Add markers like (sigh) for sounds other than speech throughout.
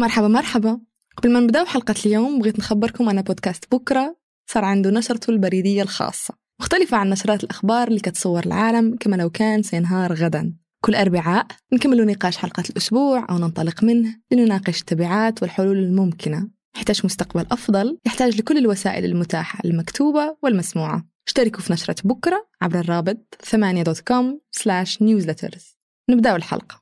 مرحبا مرحبا. قبل ما نبداو حلقة اليوم بغيت نخبركم أن بودكاست بكرة صار عنده نشرته البريدية الخاصة. مختلفة عن نشرات الأخبار اللي كتصور العالم كما لو كان سينهار غدا. كل أربعاء نكمل نقاش حلقة الأسبوع أو ننطلق منه لنناقش التبعات والحلول الممكنة. يحتاج مستقبل أفضل يحتاج لكل الوسائل المتاحة المكتوبة والمسموعة. اشتركوا في نشرة بكرة عبر الرابط ثمانية dot com slash newsletters نبدأ الحلقة.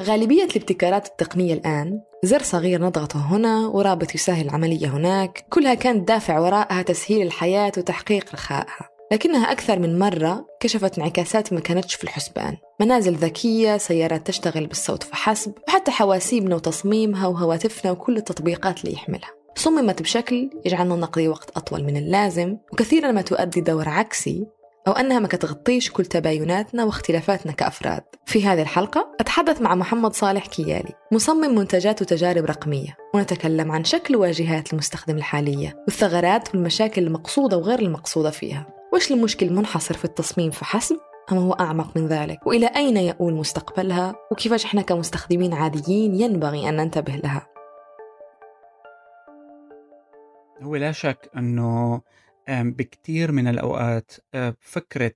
غالبية الابتكارات التقنية الآن زر صغير نضغطه هنا ورابط يسهل العملية هناك كلها كانت دافع وراءها تسهيل الحياة وتحقيق رخائها. لكنها أكثر من مرة كشفت انعكاسات ما كانتش في الحسبان. منازل ذكية سيارات تشتغل بالصوت فحسب وحتى حواسيبنا وتصميمها وهواتفنا وكل التطبيقات اللي يحملها. صممت بشكل يجعلنا نقضي وقت أطول من اللازم وكثيرا ما تؤدي دور عكسي أو أنها ما كتغطيش كل تبايناتنا واختلافاتنا كأفراد. في هذه الحلقة أتحدث مع محمد صالح كيالي مصمم منتجات وتجارب رقمية ونتكلم عن شكل واجهات المستخدم الحالية والثغرات والمشاكل المقصودة وغير المقصودة فيها. وش المشكل منحصر في التصميم فحسب أم هو أعمق من ذلك؟ وإلى أين يؤول مستقبلها؟ وكيفاش إحنا كمستخدمين عاديين ينبغي أن ننتبه لها؟ هو لا شك أنه بكتير من الأوقات فكرة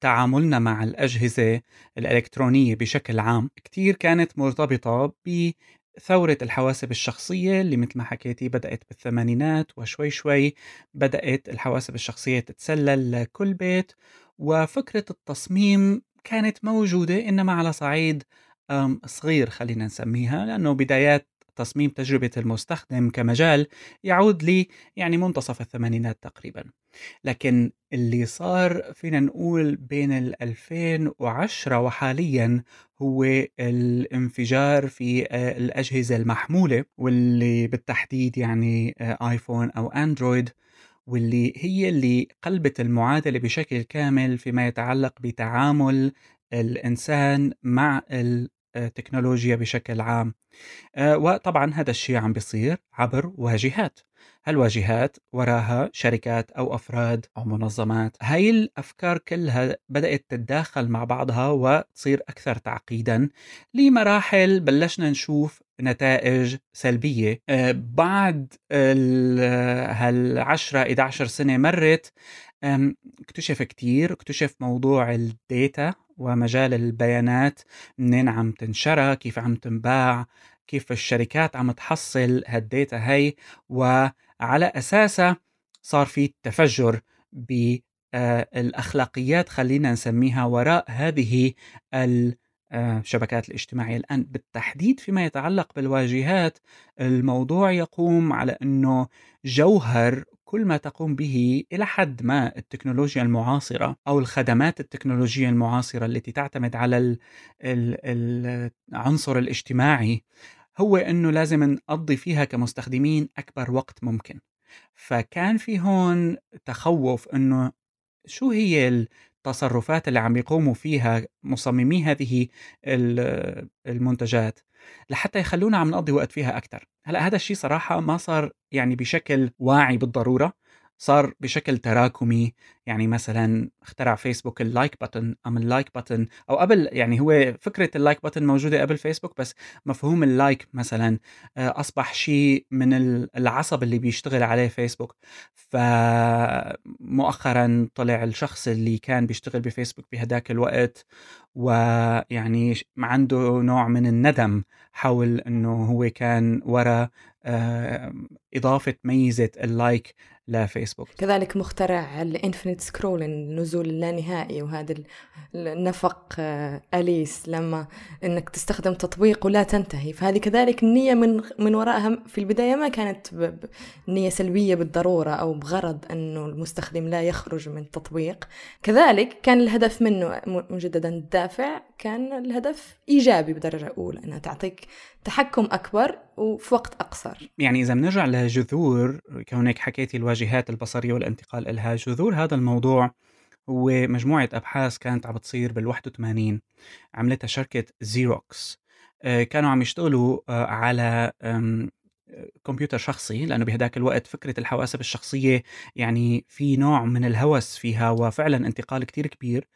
تعاملنا مع الأجهزة الإلكترونية بشكل عام كتير كانت مرتبطة بثورة الحواسب الشخصية اللي مثل ما حكيتي بدأت بالثمانينات وشوي شوي بدأت الحواسب الشخصية تتسلل لكل بيت وفكرة التصميم كانت موجودة إنما على صعيد صغير خلينا نسميها لأنه بدايات تصميم تجربة المستخدم كمجال يعود لي يعني منتصف الثمانينات تقريبا. لكن اللي صار فينا نقول بين ال 2010 وحاليا هو الانفجار في آه، الأجهزة المحمولة واللي بالتحديد يعني آه، آيفون أو أندرويد واللي هي اللي قلبت المعادلة بشكل كامل فيما يتعلق بتعامل الإنسان مع التكنولوجيا بشكل عام. آه، وطبعا هذا الشيء عم بيصير عبر واجهات. هالواجهات وراها شركات أو أفراد أو منظمات. هاي الأفكار كلها بدأت تتداخل مع بعضها وتصير أكثر تعقيدا لمراحل بلشنا نشوف نتائج سلبية. آه، بعد هالعشرة 11 سنة مرت اكتشف كتير اكتشف موضوع الديتا ومجال البيانات منين عم تنشرى كيف عم تنباع كيف الشركات عم تحصل هالديتا هي وعلى أساسها صار في تفجر بالأخلاقيات خلينا نسميها وراء هذه الشبكات الاجتماعية الآن بالتحديد فيما يتعلق بالواجهات الموضوع يقوم على أنه جوهر كل ما تقوم به إلى حد ما التكنولوجيا المعاصرة أو الخدمات التكنولوجية المعاصرة التي تعتمد على العنصر الاجتماعي هو أنه لازم نقضي فيها كمستخدمين أكبر وقت ممكن. فكان في هون تخوف أنه شو هي التصرفات اللي عم يقوموا فيها مصممي هذه المنتجات. لحتى يخلونا عم نقضي وقت فيها أكثر هلأ هذا الشيء صراحة ما صار يعني بشكل واعي بالضرورة. صار بشكل تراكمي يعني مثلا اخترع فيسبوك ال like button أم ال like button أو قبل يعني هو فكرة ال like button موجودة قبل فيسبوك بس مفهوم ال like مثلا آه، أصبح شيء من العصب اللي بيشتغل عليه فيسبوك فمؤخرا طلع الشخص اللي كان بيشتغل بفيسبوك بهداك الوقت ويعني عنده نوع من الندم حول إنه هو كان ورا آه، إضافة ميزة ال like لفيسبوك كذلك مخترع ال infinite scroll النزول اللانهائي وهذا النفق آه، أليس لما إنك تستخدم تطبيق ولا تنتهي. فهذه كذلك النيه من من وراءها. في البداية ما كانت نية سلبية بالضرورة أو بغرض أنه المستخدم لا يخرج من التطبيق كذلك كان الهدف منه مجددا الدافع كان الهدف إيجابي بدرجة أولى أنها تعطيك تحكم أكبر وفي وقت أقصر. يعني إذا بنرجع لجذور كونك حكيتي الواجهات البصرية والانتقال لها جذور هذا الموضوع هو مجموعة أبحاث كانت عم بتصير بال 81 عملتها شركة زيروكس آه، كانوا عم يشتغلوا آه، على كمبيوتر شخصي لأنه بهداك الوقت فكرة الحواسب الشخصية يعني في نوع من الهوس فيها وفعلا انتقال كتير كبير.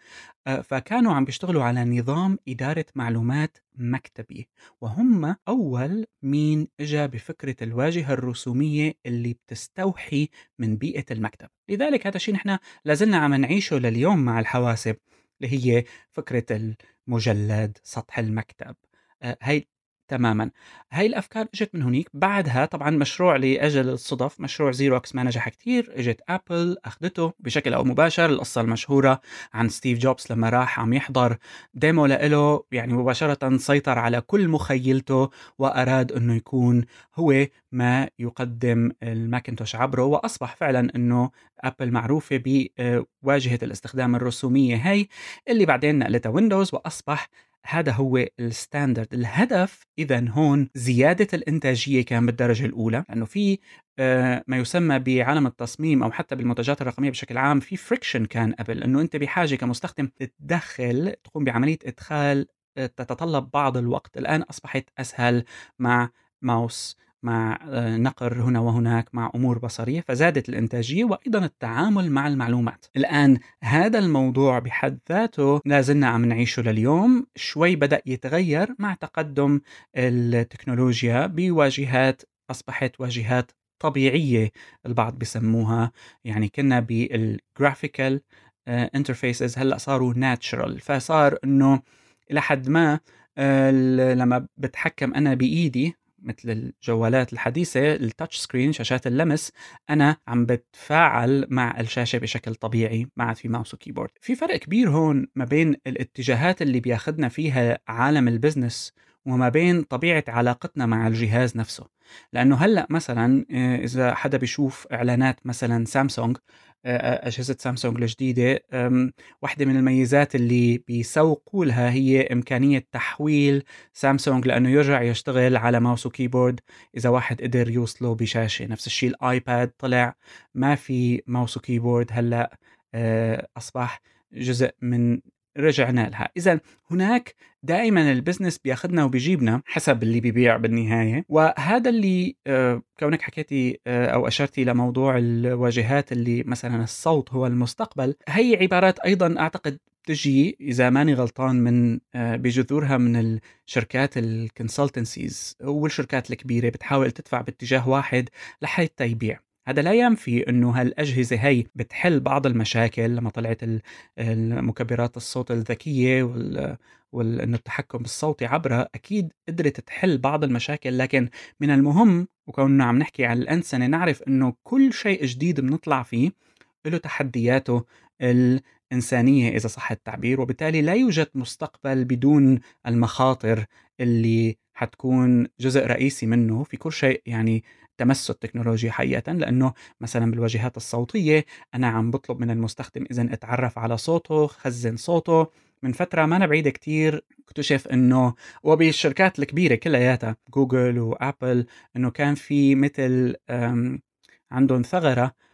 آه، فكانوا عم بيشتغلوا على نظام إدارة معلومات مكتبي وهم أول مين إجا بفكرة الواجهة الرسومية اللي بتستوحي من بيئة المكتب. لذلك هذا الشيء نحن لازلنا عم نعيشه لليوم مع الحواسب اللي هي فكرة المجلد سطح المكتب. آه، هاي تماما. هاي الأفكار إجت من هنيك بعدها طبعا مشروع لأجل الصدف مشروع زيروكس ما نجح كثير إجت ابل أخذته بشكل أو مباشر. القصة المشهورة عن ستيف جوبز لما راح عم يحضر demo له يعني مباشرة سيطر على كل مخيلته وأراد إنه يكون هو ما يقدم الماكنتوش عبره. وأصبح فعلا إنه ابل معروفة بواجهة الاستخدام الرسومية هي اللي بعدين نقلتها ويندوز وأصبح هذا هو ال standard. الهدف اذا هون زيادة الإنتاجية كان بالدرجة الأولى لأنه في آه، ما يسمى بعالم التصميم أو حتى بالمنتجات الرقمية بشكل عام في friction كان قبل إنه أنت بحاجة كمستخدم تتدخل تقوم بعملية إدخال آه، تتطلب بعض الوقت. الآن أصبحت أسهل مع ماوس. مع آه، نقر هنا وهناك مع أمور بصرية فزادت الإنتاجية وأيضا التعامل مع المعلومات. الآن هذا الموضوع بحد ذاته لازلنا عم نعيشه لليوم. شوي بدأ يتغير مع تقدم التكنولوجيا بواجهات أصبحت واجهات طبيعية البعض بسموها. يعني كنا بالجرافيكال interfaces هلأ صاروا natural فصار إنه إلى حد ما آه، لما بتحكم أنا بإيدي مثل الجوالات الحديثة ال touch screen شاشات اللمس أنا عم بتفاعل مع الشاشة بشكل طبيعي ما عاد في mouse و keyboard في فرق كبير هون ما بين الاتجاهات اللي بياخدنا فيها عالم ال business وما بين طبيعة علاقتنا مع الجهاز نفسه. لأنه هلأ مثلا آه، إذا حدا بيشوف إعلانات مثلا سامسونج أجهزة سامسونج الجديدة واحدة من الميزات اللي بيسوقوا لها هي إمكانية تحويل سامسونج لأنه يرجع يشتغل على mouse و keyboard إذا واحد قدر يوصله بشاشة. نفس الشيء الآيباد طلع ما في mouse و keyboard هلأ آه، أصبح جزء من رجعنا لها. إذا هناك دائما ال business بياخذنا وبيجيبنا حسب اللي بيبيع بالنهاية. وهذا اللي آه، كونك حكيتي آه، أو أشرتي لموضوع الواجهات اللي مثلا الصوت هو المستقبل هي عبارات أيضا أعتقد تجي إذا ماني غلطان من آه، بجذورها من الشركات الكونسلتنسيز والشركات الكبيرة بتحاول تدفع باتجاه واحد لحتى يبيع هذا لا ينفي إنه هالأجهزة هي بتحل بعض المشاكل لما طلعت المكبرات الصوت الذكية وال وانه التحكم الصوتي عبرها أكيد قدرت تحل بعض المشاكل. لكن من المهم وكوننا عم نحكي عن الأنسنة نعرف إنه كل شيء جديد بنطلع فيه له تحدياته الإنسانية إذا صح التعبير. وبالتالي لا يوجد مستقبل بدون المخاطر اللي حتكون جزء رئيسي منه. في كل شيء يعني تمس التكنولوجيا حقيقة لأنه مثلا بالواجهات الصوتية أنا عم بطلب من المستخدم إذا أتعرف على صوته خزن صوته. من فترة ما أنا بعيدة كتير اكتشف إنه وبالشركات الكبيرة كلياتها جوجل وآبل إنه كان في مثل عندهم ثغرة آه،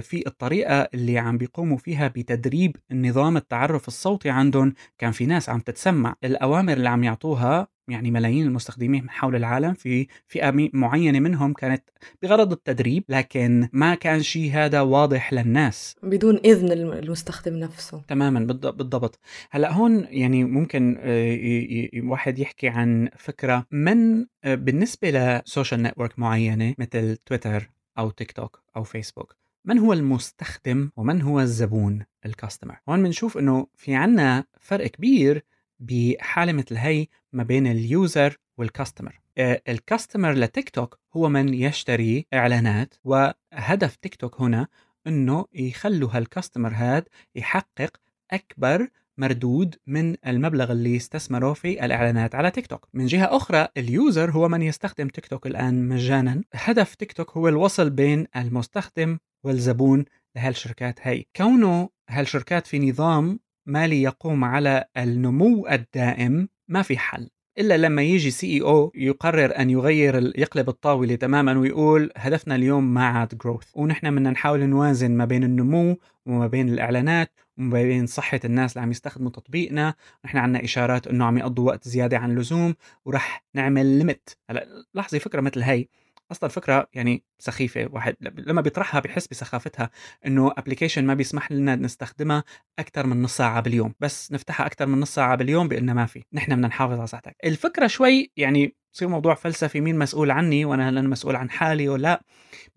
في الطريقة اللي عم بيقوموا فيها بتدريب النظام التعرف الصوتي عندهم. كان في ناس عم تتسمع الأوامر اللي عم يعطوها يعني ملايين المستخدمين حول العالم في فئة معينة منهم كانت بغرض التدريب لكن ما كان شيء هذا واضح للناس. بدون إذن المستخدم نفسه. تماما بالضبط. هلأ هون يعني ممكن آه، واحد يحكي عن فكرة من آه، بالنسبة لسوشيال نتورك معينة مثل تويتر أو تيك توك أو فيسبوك. من هو المستخدم ومن هو الزبون ال customer هون بنشوف إنه في عنا فرق كبير بحالة مثل هي ما بين ال user وال customer آه، ال customer لتيك توك هو من يشتري إعلانات وهدف تيك توك هنا إنه يخلوا هال customer هاد يحقق أكبر مردود من المبلغ اللي استثمره في الإعلانات على تيك توك. من جهة أخرى ال user هو من يستخدم تيك توك الآن مجانا. هدف تيك توك هو الوصل بين المستخدم والزبون لهالشركات هاي. كونه هالشركات في نظام مالي يقوم على النمو الدائم ما في حل. إلا لما يجي CEO يقرر أن يغير يقلب الطاولة تماما ويقول هدفنا اليوم ما عاد growth ونحن بدنا نحاول نوازن ما بين النمو وما بين الإعلانات وما بين صحة الناس اللي عم يستخدموا تطبيقنا. نحن عنا إشارات إنه عم يقضوا وقت زيادة عن اللزوم ورح نعمل limit هلأ لحظة فكرة مثل هي أصلا فكره يعني سخيفة واحد لما بيطرحها بحس بسخافتها إنه ابلكيشن ما بيسمح لنا نستخدمها أكثر من نص ساعة باليوم. بس نفتحها أكثر من نص ساعة باليوم بانه ما في. نحن بدنا نحافظ على صحتك. الفكرة شوي يعني بصير موضوع فلسفي مين مسؤول عني وأنا هل أنا مسؤول عن حالي ولا لا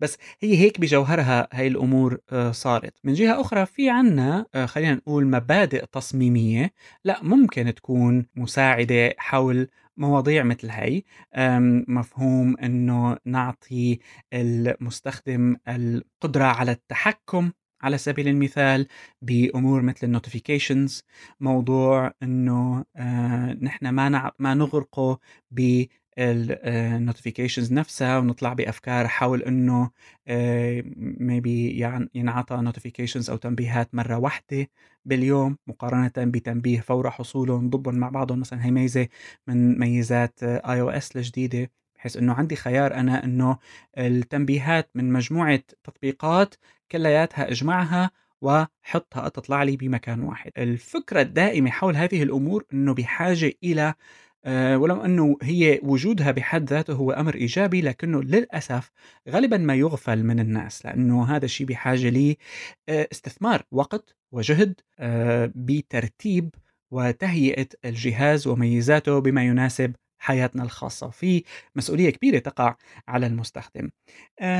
بس هي هيك بجوهرها هاي الأمور آه، صارت. من جهة أخرى في عنا آه، خلينا نقول مبادئ تصميمية لأ ممكن تكون مساعدة حول مواضيع مثل هاي مفهوم إنه نعطي المستخدم القدرة على التحكم على سبيل المثال بأمور مثل ال notifications موضوع إنه آه، نحن ما ما نغرقه ال notifications نفسها ونطلع بأفكار حول إنه maybe يعني ينعطى notifications أو تنبيهات مرة واحدة باليوم مقارنة بتنبيه فور حصوله نضبهم مع بعضهم. مثلا هي ميزة من ميزات iOS الجديدة بحيث إنه عندي خيار أنا إنه التنبيهات من مجموعة تطبيقات كلياتها أجمعها وحطها تطلع لي بمكان واحد. الفكرة الدائمة حول هذه الأمور أنه بحاجة إلى آه، ولو أنه هي وجودها بحد ذاته هو أمر إيجابي لكنه للأسف غالبا ما يغفل من الناس لأنه هذا الشيء بحاجة لي آه، وقت وجهد آه، بترتيب وتهيئة الجهاز وميزاته بما يناسب حياتنا الخاصة في مسؤولية كبيرة تقع على المستخدم.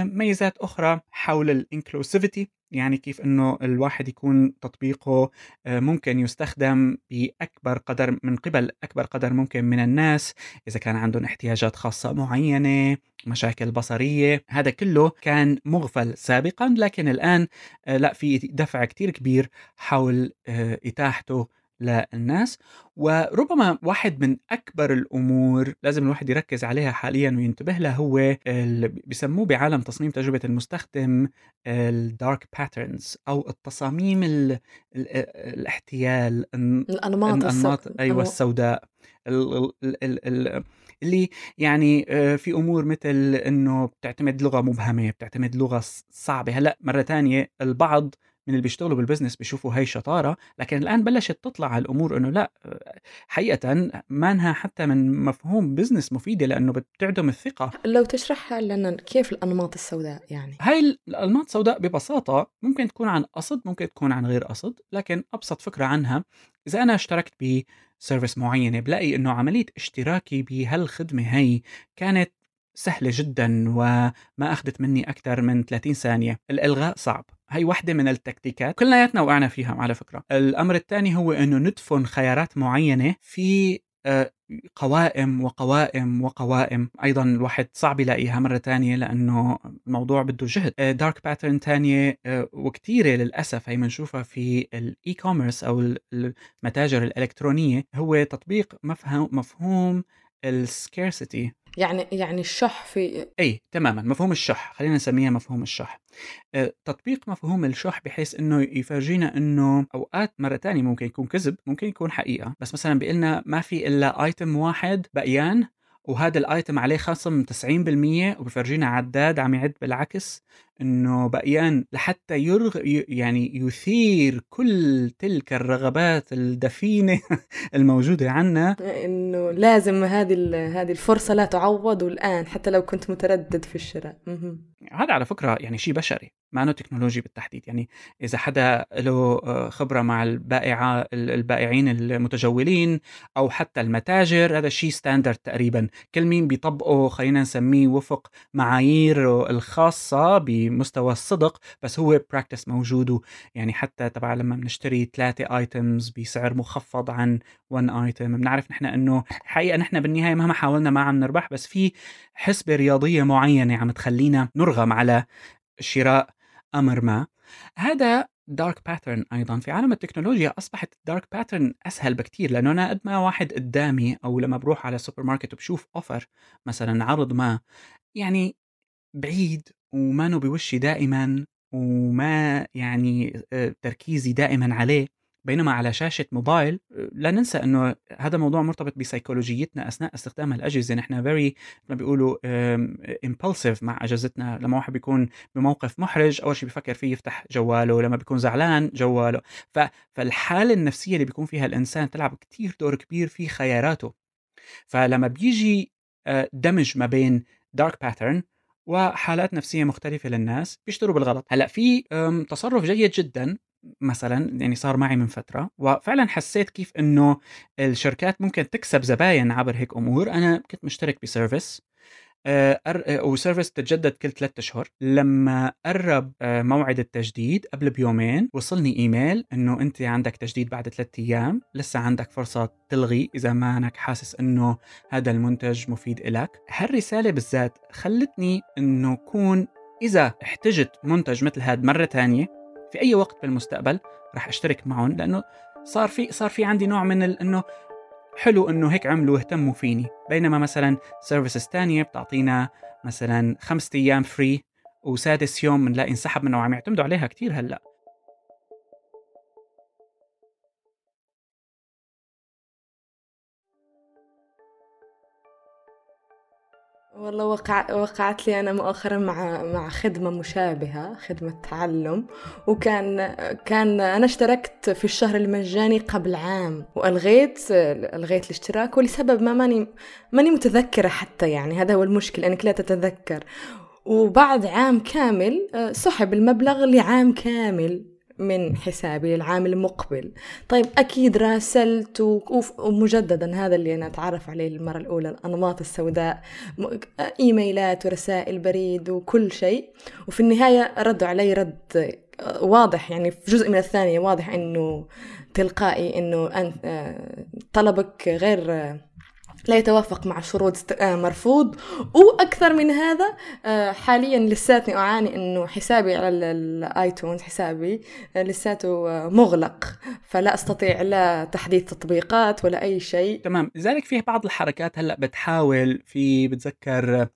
ميزات أخرى حول الإنكلوسيفيتي يعني كيف إنه الواحد يكون تطبيقه ممكن يستخدم بأكبر قدر من قبل أكبر قدر ممكن من الناس إذا كان عندهم احتياجات خاصة معينة مشاكل بصرية هذا كله كان مغفل سابقا لكن الآن لا في دفع كتير كبير حول إتاحته للناس وربما واحد من أكبر الأمور لازم الواحد يركز عليها حاليا وينتبه لها هو اللي بسموه بعالم تصميم تجربة المستخدم الدارك باترنز أو التصاميم ال ال الاحتيال الأنماط, الأنماط أيوه السوداء ال ال ال اللي يعني آه، في أمور مثل إنه بتعتمد لغة مبهمة بتعتمد لغة صعبة. هلأ مرة تانية البعض من اللي بيشتغلوا بال business بيشوفوا هي شطاره لكن الآن بلشت تطلع الأمور إنه لا حقيقة ما انها حتى من مفهوم business مفيدة لأنه بتعدم الثقة. لو تشرحها لنا كيف الأنماط السوداء يعني. هاي الأنماط السوداء ببساطة ممكن تكون عن قصد ممكن تكون عن غير قصد لكن أبسط فكرة عنها إذا أنا اشتركت ب service معينة بلاقي إنه عملية اشتراكي بهالخدمة هي كانت سهلة جدا وما أخذت مني أكثر من 30 ثانية. الإلغاء صعب. هي واحدة من التكتيكات. كلياتنا وقعنا فيها على فكرة. الأمر الثاني هو أنه ندفن خيارات معينة في آه، قوائم وقوائم وقوائم. أيضا الواحد صعب يلاقيها مرة تانية لأنه الموضوع بده جهد. dark pattern تانية آه، وكثيره للأسف هي بنشوفها في ال e-commerce أو المتاجر الإلكترونية. هو تطبيق مفهوم مفهوم السكيرسيتي يعني يعني الشح في أي تماما مفهوم الشح خلينا نسميها مفهوم الشح. آه، تطبيق مفهوم الشح بحيث إنه يفرجينا إنه أوقات مرة تانية ممكن يكون كذب ممكن يكون حقيقة. بس مثلا بيقلنا ما في إلا ايتم واحد بقيان وهذا الايتم عليه خصم 90% وبفرجينا عداد عم يعد بالعكس إنه بقيان لحتى يرغ يعني يثير كل تلك الرغبات الدفينة (laughs) الموجودة عنا. إنه لازم هذه هذه الفرصة لا تعوض والان حتى لو كنت متردد في الشراء. هذا على فكرة يعني شيء بشري ما إنه تكنولوجي بالتحديد. يعني إذا حدا له آه، خبرة مع البائعة البائعين المتجولين أو حتى المتاجر هذا شيء standard تقريبا. كل مين بيطبقه خلينا نسميه وفق معايير الخاصة بمستوى الصدق بس هو practice موجود. يعني حتى تبع لما بنشتري ثلاثة items بسعر مخفض عن 1 item بنعرف نحن إنه حقيقة نحن بالنهاية مهما حاولنا ما عم نربح بس في حسبة رياضية معينة عم تخلينا نرغم على شراء أمر ما. هذا dark pattern أيضا. في عالم التكنولوجيا أصبحت ال dark pattern أسهل بكثير لأنه أنا قد ما واحد قدامي أو لما بروح على سوبر ماركت وبشوف offer مثلا عرض ما يعني بعيد وما بوشي دائما وما يعني آه، تركيزي دائما عليه. بينما على شاشة موبايل لا ننسى أنه هذا موضوع مرتبط بسيكولوجيتنا أثناء استخدام الأجهزة. نحن very ما بيقولوا impulsive مع أجهزتنا. لما واحد بيكون بموقف محرج أول شيء بيفكر فيه يفتح جواله. لما بيكون زعلان جواله. فالحالة النفسية اللي بيكون فيها الإنسان تلعب كتير دور كبير في خياراته. فلما بيجي آه، دمج ما بين dark pattern وحالات نفسية مختلفة للناس بيشتروا بالغلط. هلأ في تصرف جيد جدا مثلا يعني صار معي من فترة وفعلا حسيت كيف إنه الشركات ممكن تكسب زباين عبر هيك أمور. أنا كنت مشترك ب service آه، آه، و service تتجدد كل ثلاثة أشهر. لما قرب آه، موعد التجديد قبل بيومين وصلني إيميل إنه أنت عندك تجديد بعد ثلاثة أيام لسه عندك فرصة تلغي إذا ما انك حاسس إنه هذا المنتج مفيد إلك. هالرسالة بالذات خلتني إنه كون إذا احتجت منتج مثل هذا مرة ثانية في أي وقت بالمستقبل رح أشترك معهم لأنه صار في صار في عندي نوع من إنه حلو إنه هيك عملوا واهتموا فيني. بينما مثلا services تانية بتعطينا مثلا خمسة أيام free وسادس يوم بنلاقي انسحب منه وعم يعتمدوا عليها كتير هلأ. والله وقع وقعت لي أنا مؤخرا مع مع خدمة مشابهة خدمة تعلم وكان كان أنا اشتركت في الشهر المجاني قبل عام وألغيت ألغيت الاشتراك ولسبب ما ماني ماني متذكرة حتى يعني هذا هو المشكل أنك لا تتذكر. وبعد عام كامل آه، سحب المبلغ لعام كامل. من حسابي للعام المقبل. طيب أكيد راسلت ومجددا هذا اللي أنا أتعرف عليه المرة الأولى الأنماط السوداء إيميلات ورسائل بريد وكل شيء. وفي النهاية ردوا علي رد واضح يعني في جزء من الثانية واضح أنه تلقائي أنه أنت طلبك غير لا يتوافق مع شروط آه، مرفوض. وأكثر من هذا آه، حاليا لساتني أعاني إنه حسابي على الايتونز حسابي آه، لساته مغلق. فلا أستطيع لا تحديث تطبيقات ولا أي شيء. تمام. لذلك في بعض الحركات هلأ بتحاول في بتذكر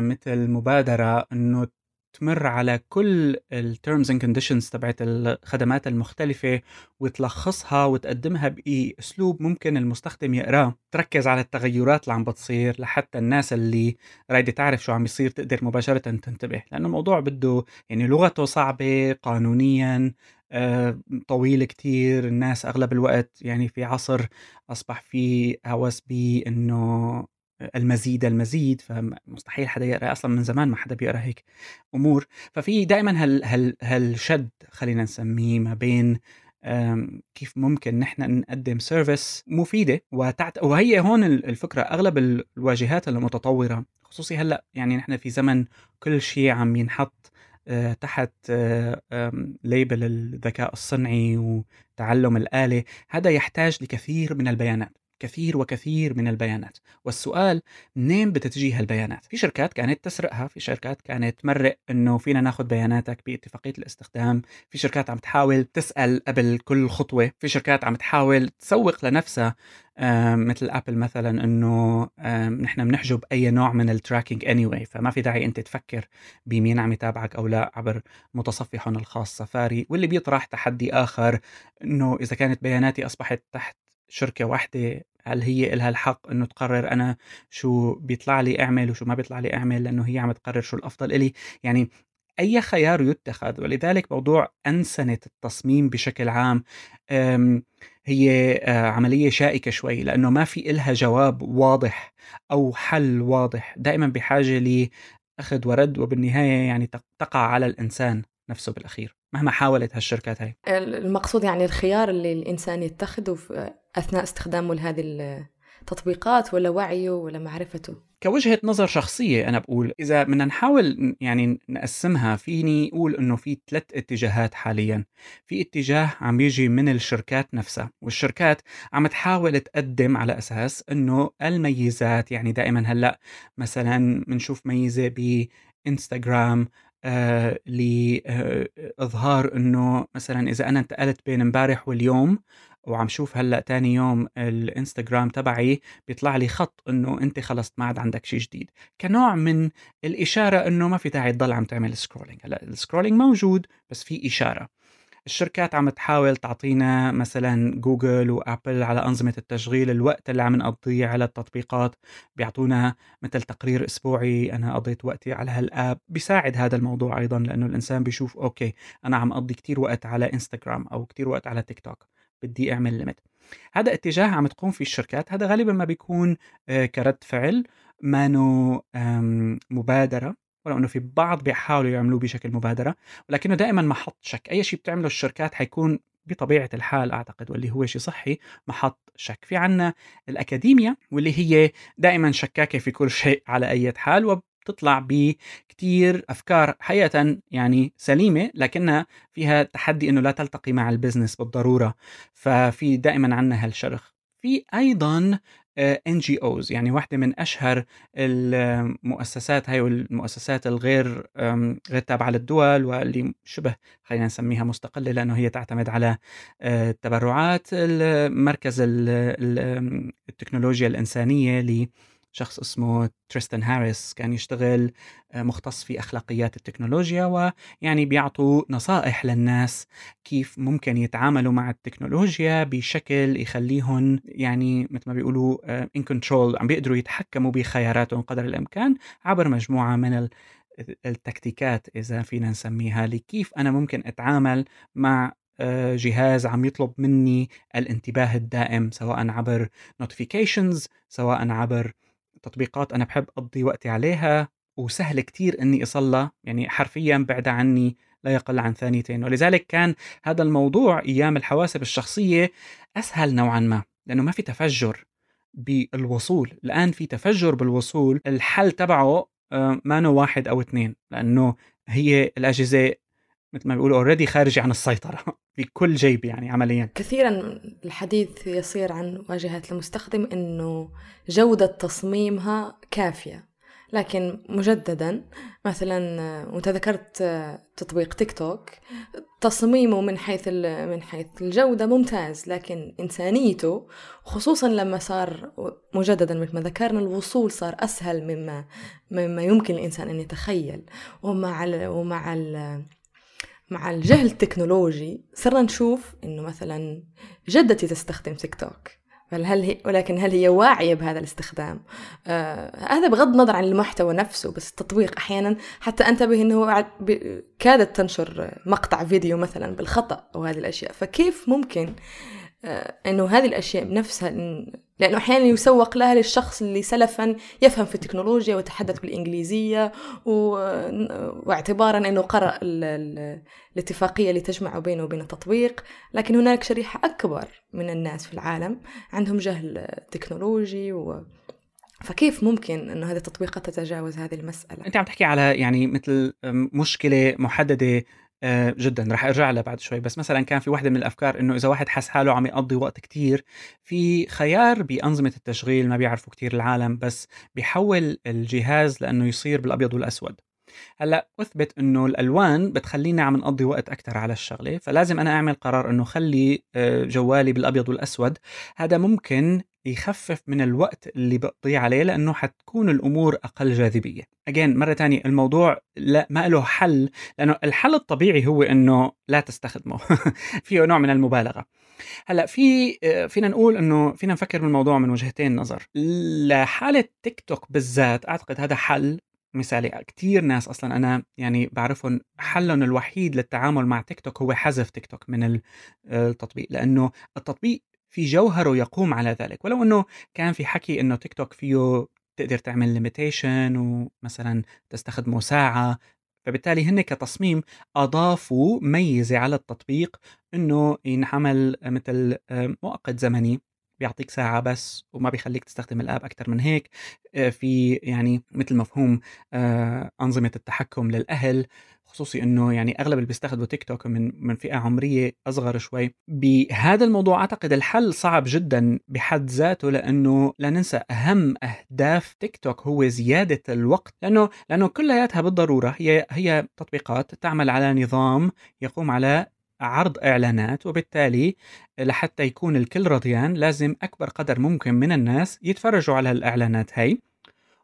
مثل مبادرة إنه تمر على كل ال terms and conditions تبعت الخدمات المختلفة وتلخصها وتقدمها بأسلوب ممكن المستخدم يقراه تركز على التغيرات اللي عم بتصير لحتى الناس اللي رايدة تعرف شو عم بيصير تقدر مباشرة تنتبه لأنه الموضوع بده يعني لغته صعبة قانونيا آه، طويل كتير الناس أغلب الوقت يعني في عصر أصبح في هوس بأنه المزيد المزيد فمستحيل حدا يقرأ أصلا من زمان ما حدا بيقرأ هيك أمور. ففي دائما هال هال هالشد خلينا نسميه ما بين كيف ممكن نحن نقدم سيرفيس مفيدة وتعت... وهي هون الفكرة أغلب الواجهات المتطورة خصوصي هلأ يعني نحن في زمن كل شيء عم ينحط آه، تحت label آه، الذكاء الصنعي وتعلم الآلة هذا يحتاج لكثير من البيانات. كثير وكثير من البيانات. والسؤال منين بتتجي هالبيانات؟ في شركات كانت تسرقها في شركات كانت تمرق إنه فينا ناخذ بياناتك باتفاقية الاستخدام في شركات عم تحاول تسأل قبل كل خطوة في شركات عم تحاول تسوق لنفسها مثل Apple مثلا إنه نحن بنحجب أي نوع من ال tracking anyway anyway فما في داعي أنت تفكر بمين عم يتابعك أو لا عبر متصفحهم الخاص سفاري واللي بيطرح تحدي آخر إنه إذا كانت بياناتي أصبحت تحت شركة واحدة هل هي إلها الحق إنه تقرر أنا شو بيطلع لي أعمل وشو ما بيطلع لي أعمل لأنه هي عم تقرر شو الأفضل إلي؟ يعني أي خيار يتخذ. ولذلك موضوع أنسنة التصميم بشكل عام هي آه، عملية شائكة شوي لأنه ما في إلها جواب واضح أو حل واضح. دائما بحاجة لأخذ ورد وبالنهاية يعني تقع على الإنسان نفسه بالأخير مهما حاولت هالشركات هاي. المقصود يعني الخيار اللي الإنسان يتخذه أثناء استخدامه لهذه التطبيقات ولا وعيه ولا معرفته؟ كوجهة نظر شخصية أنا بقول إذا بدنا نحاول يعني نقسمها فيني أقول إنه في ثلاث اتجاهات حاليا. في اتجاه عم يجي من الشركات نفسها والشركات عم تحاول تقدم على أساس إنه الميزات يعني دائما هلأ مثلا بنشوف ميزة بإنستغرام آه لإظهار إنه مثلا إذا أنا انتقلت بين امبارح واليوم وعم شوف هلأ تاني يوم الإنستغرام تبعي بيطلع لي خط إنه أنت خلص ما عاد عندك شيء جديد. كنوع من الإشارة إنه ما في داعي تضل عم تعمل scrolling هلأ ال scrolling موجود بس في إشارة. الشركات عم تحاول تعطينا مثلا Google و Apple على أنظمة التشغيل الوقت اللي عم نقضيه على التطبيقات. بيعطونا مثل تقرير أسبوعي أنا قضيت وقتي على هال app. بيساعد هذا الموضوع أيضا لأنه الإنسان بيشوف okay أنا عم أقضي كتير وقت على انستغرام أو كتير وقت على تيك توك بدي أعمل limit هذا اتجاه عم تقوم فيه الشركات. هذا غالبا ما بيكون آه، كرد فعل مانو مبادرة ولو إنه في بعض بيحاولوا يعملوه بشكل مبادرة. ولكنه دائما محط شك. أي شيء بتعمله الشركات حيكون بطبيعة الحال أعتقد واللي هو شيء صحي محط شك. في عنا الاكاديميا واللي هي دائما شكاكة في كل شيء على أي حال وبتطلع بكتير أفكار حقيقه يعني سليمة لكنها فيها تحدي إنه لا تلتقي مع البزنس بالضرورة. ففي دائما عنا هالشرخ. في أيضا NGOs يعني واحدة من أشهر المؤسسات هاي والمؤسسات الغير غير تابعة للدول واللي شبه خلينا نسميها مستقلة لأنه هي تعتمد على آه، تبرعات مركز التكنولوجيا الإنسانية شخص اسمه تريستن هاريس كان يشتغل آه، مختص في أخلاقيات التكنولوجيا ويعني بيعطوا نصائح للناس كيف ممكن يتعاملوا مع التكنولوجيا بشكل يخليهم يعني مثل ما بيقولوا in آه، control عم بيقدروا يتحكموا بخياراتهم قدر الإمكان عبر مجموعة من التكتيكات إذا فينا نسميها لكيف أنا ممكن أتعامل مع آه، جهاز عم يطلب مني الانتباه الدائم سواء عبر نوتيفيكيشنز سواء عبر تطبيقات أنا بحب أقضي وقتي عليها وسهل كتير أني أصلها يعني حرفيا بعد عني لا يقل عن ثانيتين. ولذلك كان هذا الموضوع أيام الحواسب الشخصية أسهل نوعا ما لأنه ما في تفجر بالوصول. الآن في تفجر بالوصول الحل تبعه آه، ما واحد أو اثنين لأنه هي الأجهزة مثل ما بيقولوا اوريدي خارجه عن السيطرة (laughs) في كل جيب يعني عمليا. كثيرا الحديث يصير عن واجهة المستخدم إنه جودة تصميمها كافية لكن مجددا مثلا وإنت ذكرت تطبيق تيك توك تصميمه من حيث من حيث الجودة ممتاز لكن إنسانيته خصوصا لما صار مجددا مثل ما ذكرنا الوصول صار أسهل مما مما يمكن الإنسان أن يتخيل. ومع ال ومع ال مع الجهل التكنولوجي صرنا نشوف إنه مثلا جدتي تستخدم تيك توك هل هي ولكن هل هي واعية بهذا الاستخدام؟ آه هذا بغض النظر عن المحتوى نفسه بس التطبيق أحيانا حتى أنتبه أنه كادت تنشر مقطع فيديو مثلا بالخطأ وهذه الأشياء فكيف ممكن آه أنه هذه الأشياء بنفسها لأنه أحيانا يسوق لها للشخص اللي سلفا يفهم في التكنولوجيا وتحدث بالإنجليزية و... واعتبارا أنه قرأ ال... ال... الاتفاقية اللي تجمع بينه وبين التطبيق لكن هناك شريحة أكبر من الناس في العالم عندهم جهل تكنولوجي و... فكيف ممكن إنه هذه التطبيقات تتجاوز هذه المسألة؟ أنت عم تحكي على يعني مثل مشكلة محددة جدا. رح أرجع لها بعد شوي. بس مثلا كان في واحدة من الأفكار إنه إذا واحد حس حاله عم يقضي وقت كتير في خيار بأنظمة التشغيل ما بيعرفوا كتير العالم بس بيحول الجهاز لأنه يصير بالأبيض والأسود. هلأ أثبت إنه الألوان بتخلينا عم نقضي وقت أكثر على الشغلة فلازم أنا أعمل قرار إنه خلي آه، جوالي بالأبيض والأسود. هذا ممكن يخفف من الوقت اللي بقضيه عليه لأنه حتكون الأمور أقل جاذبية. اجين مرة ثانية الموضوع لا ما له حل لأنه الحل الطبيعي هو إنه لا تستخدمه (laughs) فيه نوع من المبالغة. هلأ في فينا نقول إنه فينا نفكر بالموضوع من وجهتين نظر. لحالة تيك توك بالذات أعتقد هذا حل مثالي كثير ناس أصلا أنا يعني بعرفهم حلهم الوحيد للتعامل مع تيك توك هو حذف تيك توك من التطبيق لأنه التطبيق في جوهره يقوم على ذلك. ولو إنه كان في حكي إنه تيك توك فيه تقدر تعمل limitation ومثلا تستخدمه ساعة فبالتالي هن كتصميم أضافوا ميزة على التطبيق إنه ينعمل مثل مؤقت زمني. بيعطيك ساعة بس وما بيخليك تستخدم ال app أكثر من هيك. آه، في يعني مثل مفهوم آه، أنظمة التحكم للأهل خصوصي إنه يعني أغلب اللي بيستخدموا تيك توك من من فئة عمرية أصغر شوي. بهذا الموضوع أعتقد الحل صعب جدا بحد ذاته لأنه لا ننسى أهم أهداف تيك توك هو زيادة الوقت. لأنه لأنه كلياتها بالضرورة هي هي تطبيقات تعمل على نظام يقوم على عرض إعلانات وبالتالي لحتى يكون الكل رضيان لازم أكبر قدر ممكن من الناس يتفرجوا على الإعلانات هاي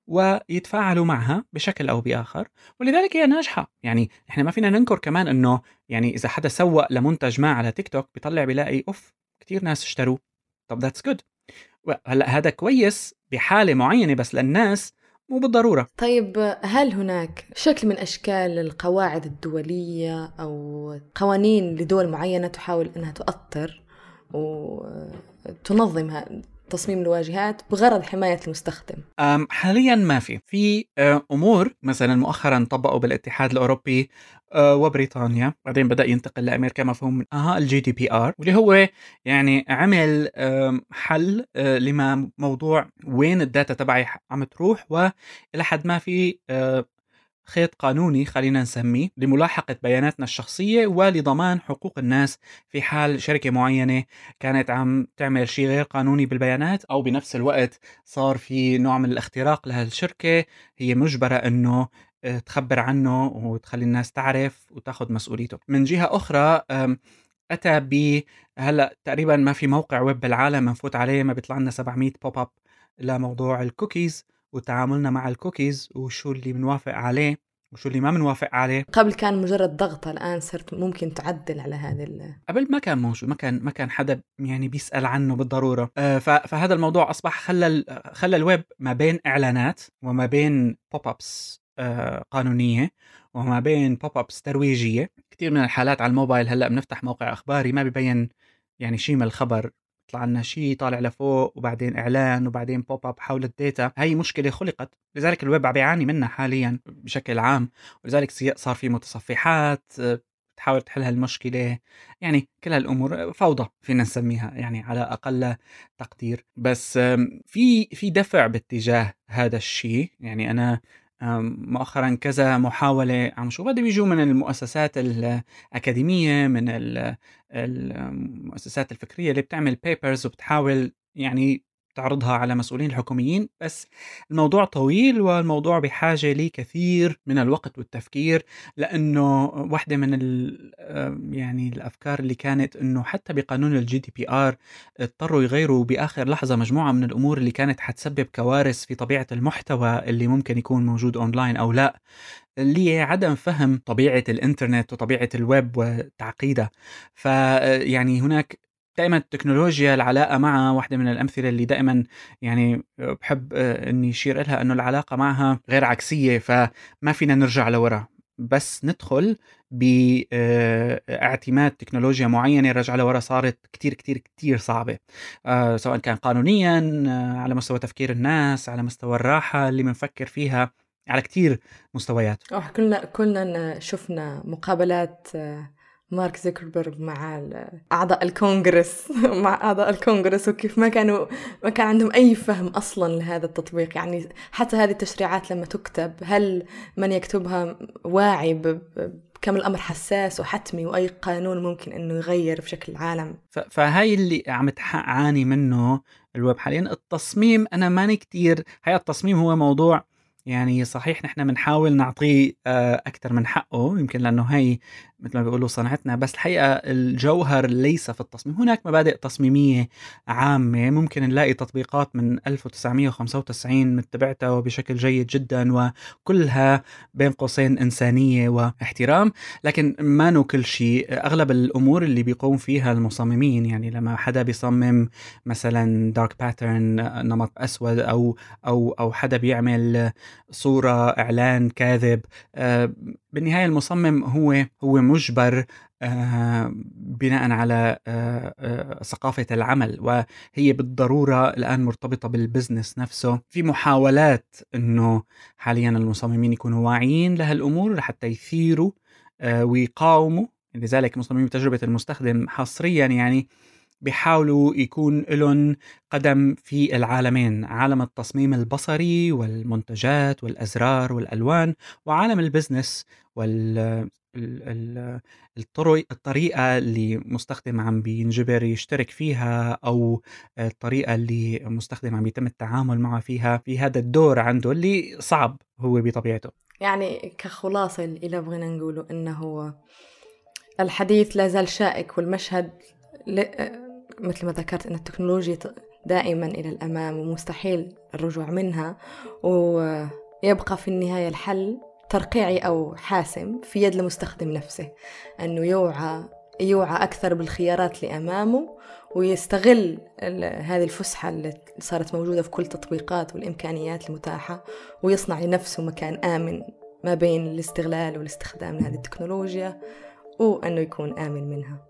ويتفاعلوا معها بشكل أو بآخر. ولذلك هي ناجحة. يعني إحنا ما فينا ننكر كمان إنه يعني إذا حدا سوق لمنتج ما على تيك توك بيطلع بيلاقي oof كثير ناس اشتروه. طب that's good هلأ هذا كويس بحالة معينة بس للناس مو بالضرورة. طيب هل هناك شكل من أشكال القواعد الدولية أو قوانين لدول معينة تحاول أنها تؤثر وتنظم تصميم الواجهات بغرض حماية المستخدم. حاليا ما في. في أمور مثلا مؤخرا طبقوا بالاتحاد الأوروبي وبريطانيا. بعدين بدأ ينتقل لأمريكا مفهوم أها ال GDPR واللي هو يعني عمل حل لما موضوع وين ال data تبعي عم تروح وإلى حد ما في خيط قانوني خلينا نسميه لملاحقة بياناتنا الشخصية ولضمان حقوق الناس في حال شركة معينة كانت عم تعمل شيء غير قانوني بالبيانات أو بنفس الوقت صار في نوع من الاختراق لهالشركة. هي مجبرة أنه آه، تخبر عنه وتخلي الناس تعرف وتاخذ مسؤوليته. من جهة أخرى أتى ب هلأ تقريبا ما في موقع ويب بالعالم نفوت عليه ما بيطلع لنا 700 pop-up لموضوع الكوكيز وتعاملنا مع الكوكيز وشو اللي بنوافق عليه وشو اللي ما بنوافق عليه. قبل كان مجرد ضغطة الآن صرت ممكن تعدل على هذا ال... قبل ما كان موجود ما كان ما كان حدا يعني بيسأل عنه بالضرورة. آه فهذا الموضوع أصبح خلى خلى الويب ما بين إعلانات وما بين pop-ups آه قانونية وما بين pop-ups ترويجية. كثير من الحالات على الموبايل هلأ بنفتح موقع أخباري ما ببين يعني شيء من الخبر يطلع لنا شيء طالع لفوق وبعدين إعلان وبعدين pop-up حول ال data. هي مشكلة خلقت. لذلك الويب عم بيعاني منها حاليا بشكل عام. ولذلك صار في متصفحات تحاول تحل هالمشكلة. يعني كل هالأمور فوضى فينا نسميها يعني على أقل تقدير. بس في في دفع باتجاه هذا الشيء يعني أنا مؤخرا كذا محاولة عم شو بدي بيجوا من المؤسسات الأكاديمية من المؤسسات الفكرية اللي بتعمل بيبرز وبتحاول يعني تعرضها على مسؤولين الحكوميين بس الموضوع طويل والموضوع بحاجة لكثير من الوقت والتفكير لأنه واحدة من يعني الأفكار اللي كانت أنه حتى بقانون ال GDPR اضطروا يغيروا بآخر لحظة مجموعة من الأمور اللي كانت حتسبب كوارث في طبيعة المحتوى اللي ممكن يكون موجود أونلاين أو لا اللي عدم فهم طبيعة الإنترنت وطبيعة الويب وتعقيدها. فيعني هناك دائما التكنولوجيا العلاقة معها واحدة من الأمثلة اللي دائما يعني بحب آه، إني اشير لها إنه العلاقة معها غير عكسية فما فينا نرجع لورا. بس ندخل باعتماد تكنولوجيا معينة رجع لورا صارت كتير كتير كتير صعبة. آه، سواء كان قانونيا آه، على مستوى تفكير الناس على مستوى الراحة اللي بنفكر فيها على كتير مستويات. كلنا كلنا شفنا مقابلات مارك زكربرج مع أعضاء الكونغرس. (laughs) مع أعضاء الكونغرس وكيف ما كانوا ما كان عندهم أي فهم أصلا لهذا التطبيق. يعني حتى هذه التشريعات لما تكتب هل من يكتبها واعي بكم الأمر حساس وحتمي وأي قانون ممكن إنه يغير بشكل العالم؟ فهاي اللي عم تعاني منه الويب حاليا. التصميم أنا ماني كتير هاي التصميم هو موضوع يعني صحيح نحن بنحاول نعطيه آه، أكثر من حقه يمكن لأنه هي مثل ما بيقولوا صنعتنا بس الحقيقة الجوهر ليس في التصميم. هناك مبادئ تصميمية عامة ممكن نلاقي تطبيقات من 1995 متبعتها بشكل جيد جدا وكلها بين قوسين إنسانية واحترام. لكن ما نو كل شيء. أغلب الأمور اللي بيقوم فيها المصممين يعني لما حدا بيصمم مثلا dark pattern نمط أسود أو أو أو حدا بيعمل صورة إعلان كاذب آه، بالنهاية المصمم هو هو مجبر آه، بناء على آه، آه، ثقافة العمل وهي بالضرورة الآن مرتبطة بالبزنس نفسه. في محاولات أنه حاليا المصممين يكونوا واعيين لهالأمور لحتى يثيروا ويقاوموا. لذلك مصممين تجربة المستخدم حصريا يعني بيحاولوا يكون لهم قدم في العالمين عالم التصميم البصري والمنتجات والأزرار والألوان وعالم البزنس وال الطرق الطريقة اللي مستخدم عم بينجبر يشترك فيها أو الطريقة اللي مستخدم عم يتم التعامل معه فيها في هذا الدور عنده اللي صعب هو بطبيعته. يعني كخلاصة اللي بغينا نقوله إنه الحديث لا زال شائك والمشهد مثل ما ذكرت أن التكنولوجيا دائما إلى الأمام ومستحيل الرجوع منها ويبقى في النهاية الحل ترقيعي أو حاسم في يد المستخدم نفسه أنه يوعى يوعى أكثر بالخيارات اللي أمامه ويستغل هذه الفسحة اللي صارت موجودة في كل التطبيقات والإمكانيات المتاحة ويصنع لنفسه مكان آمن ما بين الاستغلال والاستخدام لهذه التكنولوجيا وأنه يكون آمن منها.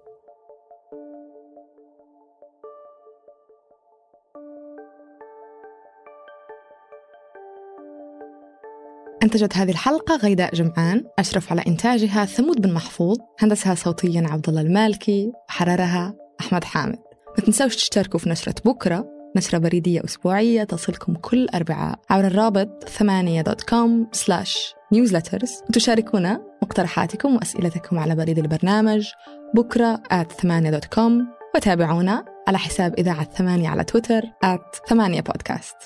أنتجت هذه الحلقة غيداء جمعان أشرف على إنتاجها ثمود بن محفوظ هندسها صوتيا عبد الله المالكي وحررها أحمد حامد. ما تنسوش تشتركوا في نشرة بكرة نشرة بريدية أسبوعية تصلكم كل أربعاء عبر الرابط ثمانية dot com slash newsletters وتشاركونا مقترحاتكم وأسئلتكم على بريد البرنامج بكرة at ثمانية دوت كوم وتابعونا على حساب إذاعة ثمانية على تويتر at ثمانية بودكاست.